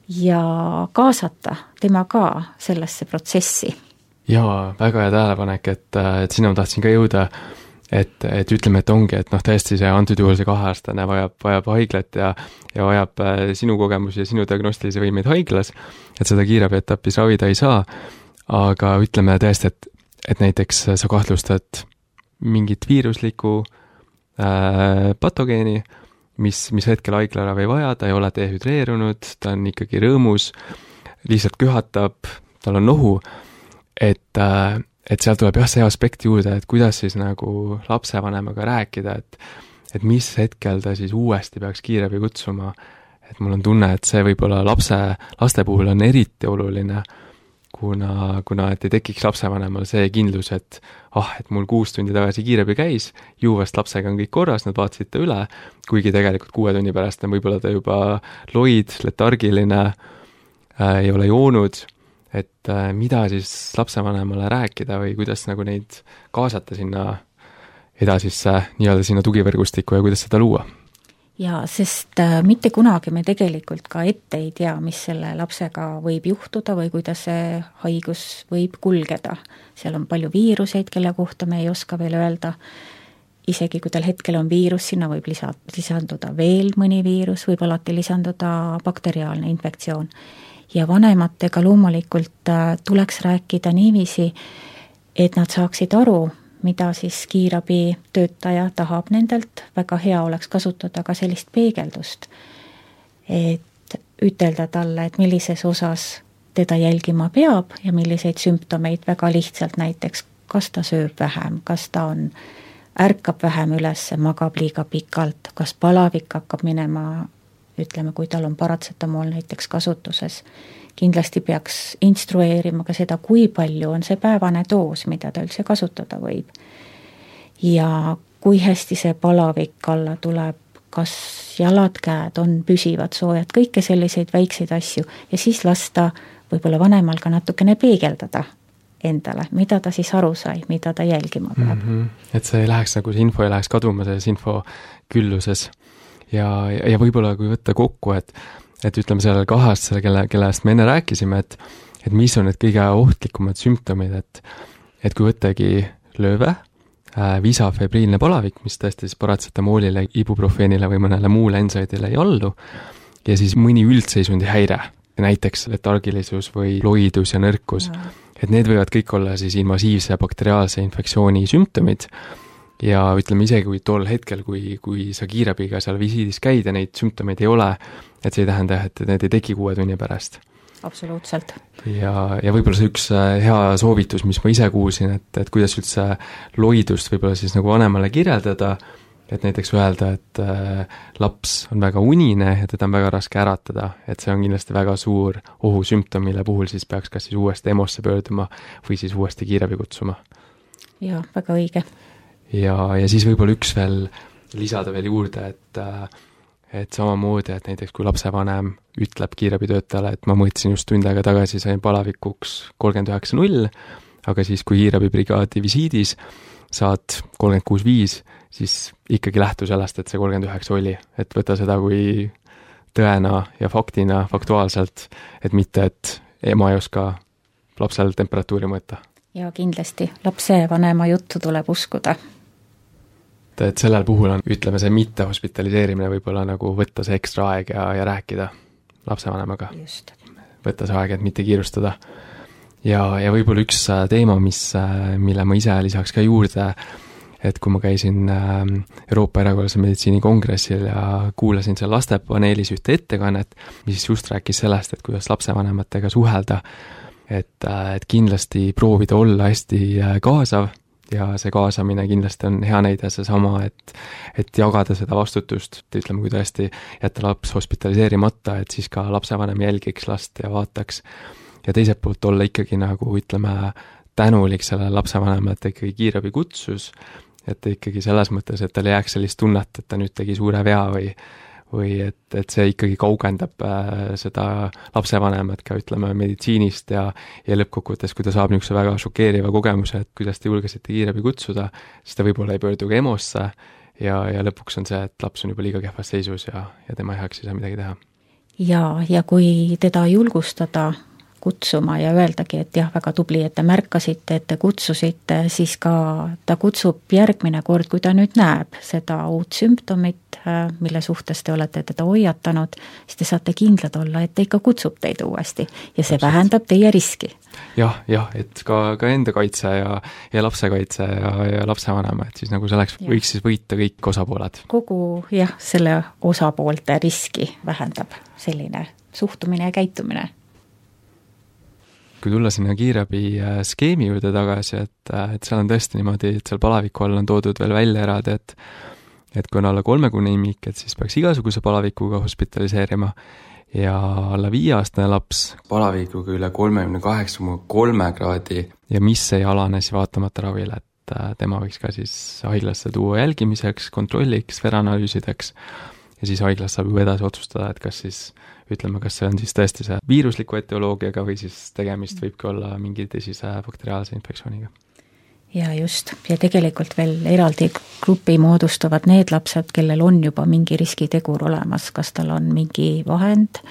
Speaker 2: ja kaasata tema ka sellesse protsessi.
Speaker 1: Jaa, väga hea tähelepanek, et, et sinna ma tahtsin ka jõuda. Et, et ütleme, et ongi, et noh, tõesti see antud juhul see kaheaastane vajab, vajab haiglat ja ja vajab äh, sinu kogemusi ja sinu diagnostilisi võimeid haiglas, et seda kiirabietapis ravida ei saa, aga ütleme tõesti, et, et näiteks sa kahtlustad mingit viiruslikku äh, patogeeni, mis, mis hetkel haiglaravi ei vaja, ta ei ole dehüdreerunud, ta on ikkagi rõõmus, lihtsalt köhatab, tal on nohu, et äh, et seal tuleb jah, see aspekt juurde, et kuidas siis nagu lapsevanemaga rääkida, et et mis hetkel ta siis uuesti peaks kiirabi kutsuma, et mul on tunne, et see võib-olla lapse, laste puhul on eriti oluline, kuna, kuna et ei tekiks lapsevanemal see kindlus, et ah, et mul kuus tundi tagasi kiirabi käis, ju vast lapsega on kõik korras, nad vaatasid ta üle, kuigi tegelikult kuue tunni pärast on võib-olla ta juba loid, letargiline äh,, ei ole joonud et äh, mida siis lapsevanemale rääkida või kuidas nagu neid kaasata sinna edasisse nii-öelda sinna tugivõrgustikku ja kuidas seda luua?
Speaker 2: jaa, sest äh, mitte kunagi me tegelikult ka ette ei tea, mis selle lapsega võib juhtuda või kuidas see haigus võib kulgeda. seal on palju viiruseid, kelle kohta me ei oska veel öelda, isegi kui tal hetkel on viirus, sinna võib lisa, lisanduda veel mõni viirus, võib alati lisanduda bakteriaalne infektsioon ja vanematega loomulikult äh, tuleks rääkida niiviisi, et nad saaksid aru, mida siis kiirabitöötaja tahab nendelt, väga hea oleks kasutada ka sellist peegeldust. et ütelda talle, et millises osas teda jälgima peab ja milliseid sümptomeid väga lihtsalt näiteks, kas ta sööb vähem, kas ta on, ärkab vähem üles, magab liiga pikalt, kas palavik hakkab minema ütleme, kui tal on paratsetamool näiteks kasutuses, kindlasti peaks instrueerima ka seda, kui palju on see päevane doos, mida ta üldse kasutada võib. ja kui hästi see palavik alla tuleb, kas jalad-käed on püsivad, soojad, kõike selliseid väikseid asju ja siis lasta võib-olla vanemal ka natukene peegeldada endale, mida ta siis aru sai, mida ta jälgima peab mm. -hmm.
Speaker 1: et see ei läheks nagu, see info ei läheks kaduma selles info külluses ja, ja võib-olla kui võtta kokku, et et ütleme, sellele kaheaastasele, kelle, kellest me enne rääkisime, et et mis on need kõige ohtlikumad sümptomid, et et kui võttagi lööve äh,, visa, febriilne palavik, mis tõesti siis paratsetamoolile, ibuprofeenile või mõnele muule ensaidile ei allu, ja siis mõni üldseisundi häire, näiteks letargilisus või loidus ja nõrkus, et need võivad kõik olla siis invasiivse bakteriaalse infektsiooni sümptomid ja ütleme isegi, kui tol hetkel, kui, kui sa kiirabiga seal visiidis käid ja neid sümptomeid ei ole, et see ei tähenda jah, et need ei teki kuue tunni pärast.
Speaker 2: absoluutselt.
Speaker 1: ja, ja võib-olla see üks äh, hea soovitus, mis ma ise kuulsin, et, et kuidas üldse loidust võib-olla siis nagu vanemale kirjeldada, et näiteks öelda, et äh, laps on väga unine ja teda on väga raske äratada, et see on kindlasti väga suur ohusümptom, mille puhul siis peaks kas siis uuesti EMO-sse pöörduma või siis uuesti kiirabi kutsuma.
Speaker 2: jaa, väga õige
Speaker 1: ja, ja siis võib-olla üks veel, lisada veel juurde, et äh, et samamoodi, et näiteks kui lapsevanem ütleb kiirabitöötajale, et ma mõõtsin just tund aega tagasi, sain palavikuks kolmkümmend üheksa null, aga siis, kui kiirabibrigaadi visiidis saad kolmkümmend kuus viis, siis ikkagi lähtu sellest, et see kolmkümmend üheksa oli, et võta seda kui tõena ja faktina, faktuaalselt, et mitte, et ema ei oska lapsel temperatuuri mõõta.
Speaker 2: ja kindlasti, lapsevanema juttu tuleb uskuda
Speaker 1: et, et sellel puhul on, ütleme, see mittehospitaliseerimine võib-olla nagu võtta see ekstra aeg ja, ja rääkida lapsevanemaga. võtta see aeg, et mitte kiirustada. ja, ja võib-olla üks äh, teema, mis, äh, mille ma ise lisaks ka juurde, et kui ma käisin ähm, Euroopa Erakorralise Meditsiini kongressil ja kuulasin seal lastepaneelis ühte ettekannet, mis just rääkis sellest, et kuidas lapsevanematega suhelda, et, et kindlasti proovida olla hästi kaasav ja see kaasamine kindlasti on hea näide seesama, et et jagada seda vastutust, et ütleme, kui tõesti jätta laps hospitaliseerimata, et siis ka lapsevanem jälgiks last ja vaataks. ja teiselt poolt olla ikkagi nagu ütleme, tänulik sellele lapsevanemale, et ta ikkagi kiirabi kutsus, et ikkagi selles mõttes, et tal ei jääks sellist tunnet, et ta nüüd tegi suure vea või või et, et see ikkagi kaugendab äh, seda lapsevanemat ka ütleme meditsiinist ja ja lõppkokkuvõttes, kui ta saab niisuguse väga šokeeriva kogemuse, et kuidas te julgesite kiirabi kutsuda, siis ta võib-olla ei pöördu ka EMO-sse ja, ja lõpuks on see, et laps on juba liiga kehvas seisus ja, ja tema heaks ei saa midagi teha.
Speaker 2: jaa, ja kui teda julgustada kutsuma ja öeldagi, et jah, väga tubli, et te märkasite, et te kutsusite, siis ka ta kutsub järgmine kord, kui ta nüüd näeb seda uut sümptomit, äh, mille suhtes te olete teda hoiatanud, siis te saate kindlad olla, et ta ikka kutsub teid uuesti ja see Absolut. vähendab teie riski.
Speaker 1: jah, jah, et ka, ka enda kaitse ja, ja lapse kaitse ja, ja lapsevanema, et siis nagu selleks ja. võiks siis võita kõik osapooled.
Speaker 2: kogu jah, selle osapoolte riski vähendab selline suhtumine ja käitumine
Speaker 1: kui tulla sinna kiirabi äh, juurde tagasi, et, äh, et seal on tõesti niimoodi, et seal palaviku all on toodud veel välja eraldi, et et kui on alla kolmekuune imik, et siis peaks igasuguse palavikuga hospitaliseerima. Ja alla viieaastane laps palavikuga üle kolmekümne kaheksa koma kolme kraadi. Ja mis ei alane siis vaatamata ravile, et äh, tema võiks ka siis haiglasse tuua jälgimiseks, kontrolliks, vereanalüüsideks. Ja siis haiglas saab ju edasi otsustada, et kas siis ütleme, kas see on siis tõesti see viirusliku etioloogiaga või siis tegemist võibki olla mingi tõsise bakteriaalse infektsiooniga.
Speaker 2: ja just, ja tegelikult veel eraldi grupi moodustavad need lapsed, kellel on juba mingi riskitegur olemas, kas tal on mingi vahend,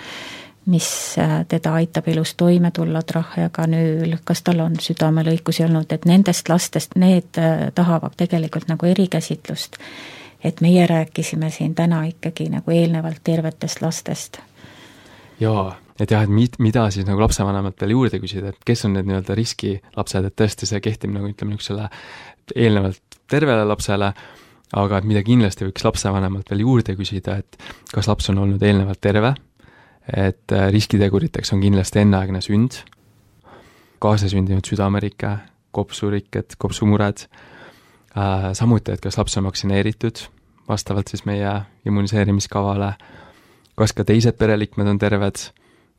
Speaker 2: mis äh, teda aitab elus toime tulla, trahja, kanüül, kas tal on südamelõikusi olnud, et nendest lastest, need äh, tahavad tegelikult nagu erikäsitlust. et meie rääkisime siin täna ikkagi nagu eelnevalt tervetest lastest
Speaker 1: jaa, et jah, et mit-, mida siis nagu lapsevanemalt veel juurde küsida, et kes on need nii-öelda riskilapsed, et tõesti see kehtib nagu ütleme, niisugusele eelnevalt tervele lapsele, aga et mida kindlasti võiks lapsevanemalt veel juurde küsida, et kas laps on olnud eelnevalt terve, et äh, riskiteguriteks on kindlasti enneaegne sünd, kaasasündinud südamerike, kopsurikked, kopsumured äh,, samuti, et kas laps on vaktsineeritud, vastavalt siis meie immuniseerimiskavale kas ka teised pereliikmed on terved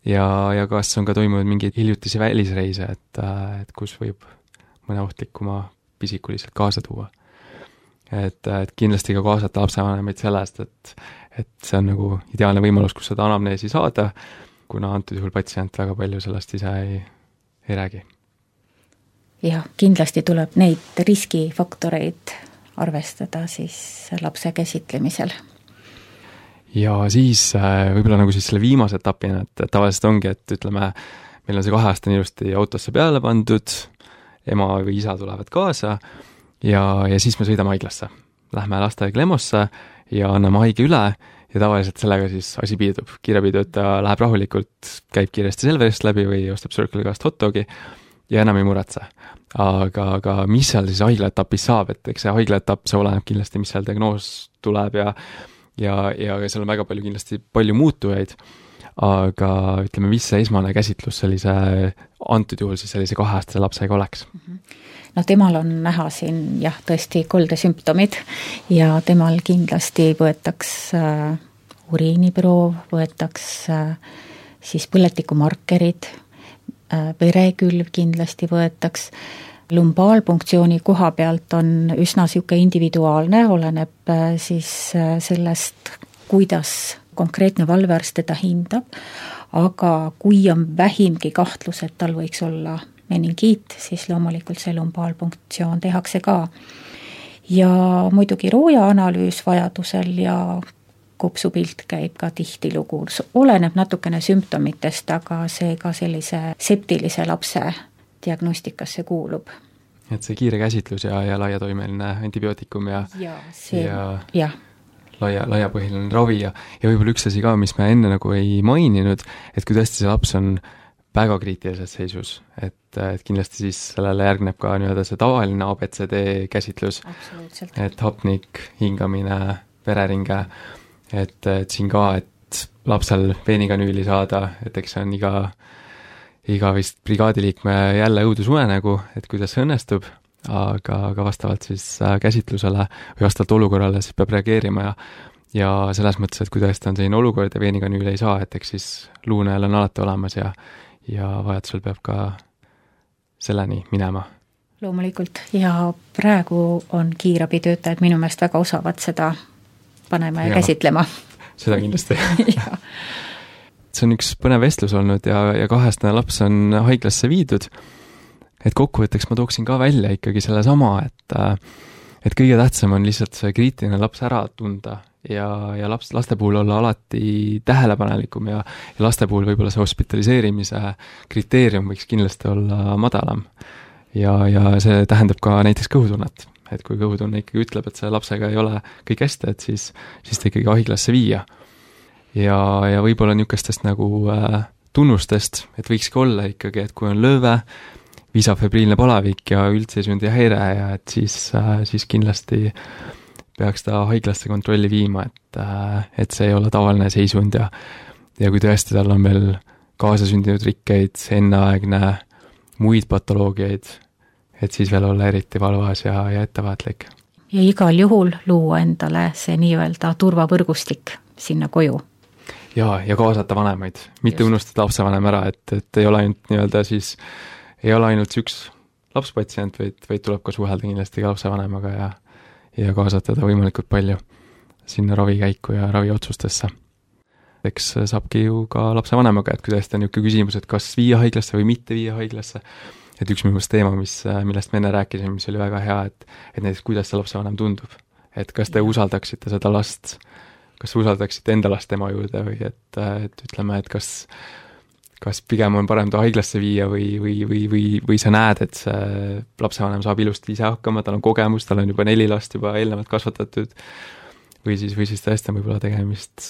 Speaker 1: ja, ja kas on ka toimunud mingeid hiljutisi välisreise, et, et kus võib mõne ohtlikuma pisiku lihtsalt kaasa tuua. et, et kindlasti ka kaasata lapsevanemaid sellest, et, et see on nagu ideaalne võimalus, kus seda anamneesi saada, kuna antud juhul patsient väga palju sellest ise ei, ei räägi.
Speaker 2: jah, kindlasti tuleb neid riskifaktoreid arvestada siis lapse käsitlemisel
Speaker 1: ja siis äh, võib-olla nagu siis selle viimase etapina, et tavaliselt ongi, et ütleme, meil on see kaheaastane ilusti autosse peale pandud, ema või isa tulevad kaasa ja, ja siis me sõidame haiglasse. Lähme lastehaigla EMO-sse ja anname haige üle ja tavaliselt sellega siis asi piirdub. kiirabitöötaja läheb rahulikult, käib kiiresti Selverist läbi või ostab Circle K-st hot dogi ja enam ei muretse. aga, aga mis seal siis haiglaetapis saab, et eks see haiglaetapp, see oleneb kindlasti, mis seal diagnoos tuleb ja ja, ja seal on väga palju kindlasti palju muutujaid, aga ütleme, mis see esmane käsitlus sellise, antud juhul siis sellise kaheaastase lapsega oleks?
Speaker 2: noh, temal on näha siin jah, tõesti koldesümptomid ja temal kindlasti võetaks äh, uriiniproov, võetaks äh, siis põletikumarkerid äh,, verekülv kindlasti võetaks äh,, lumbaalpunktsiooni koha pealt on üsna niisugune individuaalne, oleneb äh, siis äh, sellest, kuidas konkreetne valvearst teda hindab, aga kui on vähimgi kahtlus, et tal võiks olla meningiit, siis loomulikult see lumbaalpunktsioon tehakse ka. ja muidugi roojaanalüüs vajadusel ja kopsupilt käib ka tihtilugu, oleneb natukene sümptomitest, aga see ka sellise septilise lapse diagnostikasse kuulub.
Speaker 1: et see kiire käsitlus ja, ja laiatoimeline antibiootikum ja
Speaker 2: ja see, jah.
Speaker 1: laia, laiapõhjaline ravi ja, ja võib-olla üks asi ka, mis me enne nagu ei maininud, et kui tõesti see laps on väga kriitilises seisus, et, et kindlasti siis sellele järgneb ka nii-öelda see tavaline abcd käsitlus, et hapnik, hingamine, vereringe, et, et siin ka, et lapsel veenikanüüli saada, et eks see on iga iga vist brigaadiliikme jälle õudusunenägu, et kuidas see õnnestub, aga, aga vastavalt siis äh, käsitlusele või vastavalt olukorrale siis peab reageerima ja ja selles mõttes, et kui tõesti on selline olukord ja veenikanüül ei saa, et eks siis luunajal on alati olemas ja ja vajadusel peab ka selleni minema.
Speaker 2: loomulikult, ja praegu on kiirabitöötajad minu meelest väga osavad seda panema ja, ja käsitlema.
Speaker 1: seda kindlasti see on üks põnev vestlus olnud ja, ja kaheaastane laps on haiglasse viidud. et kokkuvõtteks ma tooksin ka välja ikkagi sellesama, et et kõige tähtsam on lihtsalt see kriitiline laps ära tunda ja, ja laps, laste puhul olla alati tähelepanelikum ja, ja laste puhul võib-olla see hospitaliseerimise kriteerium võiks kindlasti olla madalam. ja, ja see tähendab ka näiteks kõhutunnet, et kui kõhutunne ikkagi ütleb, et selle lapsega ei ole kõik hästi, et siis, siis ta ikkagi haiglasse viia ja, ja võib-olla niisugustest nagu äh, tunnustest, et võikski olla ikkagi, et kui on lööve, viisafebriilne palavik ja üldseisundi häire ja et siis äh,, siis kindlasti peaks ta haiglasse kontrolli viima, et äh,, et see ei ole tavaline seisund ja ja kui tõesti tal on veel kaasasündinud rikkeid, enneaegne muid patoloogiaid, et siis veel olla eriti valvas ja, ja ettevaatlik.
Speaker 2: ja igal juhul luua endale see nii-öelda turvavõrgustik sinna koju
Speaker 1: jaa, ja kaasata vanemaid, mitte Just. unustada lapsevanem ära, et, et ei ole ainult nii-öelda siis, ei ole ainult see üks lapspatsient, vaid, vaid tuleb ka suhelda kindlasti ka lapsevanemaga ja ja kaasata ta võimalikult palju sinna ravikäiku ja raviotsustesse. eks saabki ju ka lapsevanemaga, et kui tõesti on niisugune küsimus, et kas viia haiglasse või mitte viia haiglasse, et üks minu meelest teema, mis, millest me enne rääkisime, mis oli väga hea, et et näiteks kuidas see lapsevanem tundub. et kas te usaldaksite seda last kas usaldaksite enda last tema juurde või et, et ütleme, et kas kas pigem on parem ta haiglasse viia või, või, või, või, või sa näed, et see lapsevanem saab ilusti ise hakkama, tal on kogemus, tal on juba neli last juba eelnevalt kasvatatud, või siis, või siis tõesti on võib-olla tegemist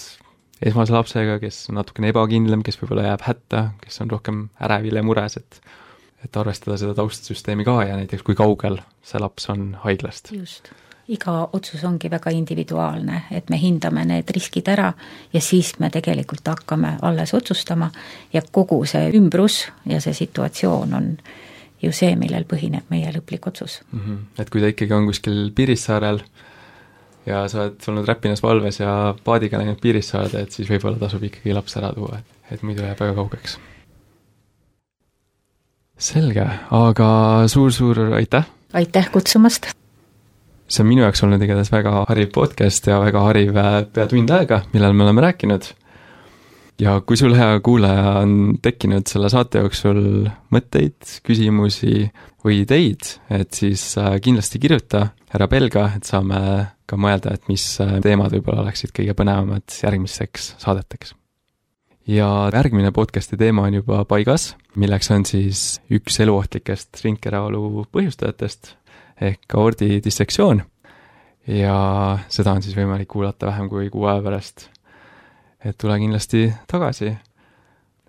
Speaker 1: esmase lapsega, kes on natukene ebakindlam, kes võib-olla jääb hätta, kes on rohkem ärevil ja mures, et et arvestada seda taustsüsteemi ka ja näiteks kui kaugel see laps on haiglast.
Speaker 2: just iga otsus ongi väga individuaalne, et me hindame need riskid ära ja siis me tegelikult hakkame alles otsustama ja kogu see ümbrus ja see situatsioon on ju see, millel põhineb meie lõplik otsus
Speaker 1: mm. -hmm. Et kui ta ikkagi on kuskil Piirissaarel ja sa oled olnud Räpinas valves ja paadiga läinud Piirissaarde, et siis võib-olla tasub ikkagi laps ära tuua, et, muidu jääb väga kaugeks. selge, aga suur-suur aitäh!
Speaker 2: aitäh kutsumast!
Speaker 1: See on minu jaoks olnud igatahes väga hariv podcast ja väga hariv äh, pea tund aega, millal me oleme rääkinud. ja kui sul, hea kuulaja, on tekkinud selle saate jooksul mõtteid, küsimusi või ideid, et siis äh, kindlasti kirjuta, ära pelga, et saame ka mõelda, et mis äh, teemad võib-olla oleksid kõige põnevamad järgmisteks saadeteks. ja järgmine podcasti teema on juba paigas, milleks on siis üks eluohtlikest ringkäraolu põhjustajatest ehk aordi dissektsioon ja seda on siis võimalik kuulata vähem kui kuu aja pärast. et tule kindlasti tagasi.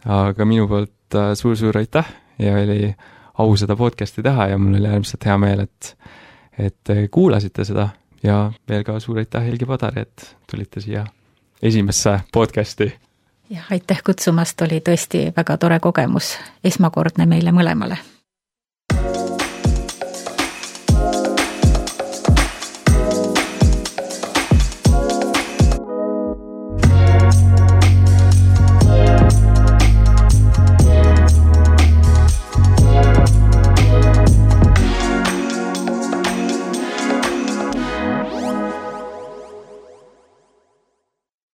Speaker 1: aga minu poolt äh, suur-suur aitäh ja oli au seda podcast'i teha ja mul oli äärmiselt hea meel, et, et kuulasite seda ja veel ka suur aitäh, Helgi Padar, et tulite siia esimesse podcast'i.
Speaker 2: jah, aitäh kutsumast, oli tõesti väga tore kogemus, esmakordne meile mõlemale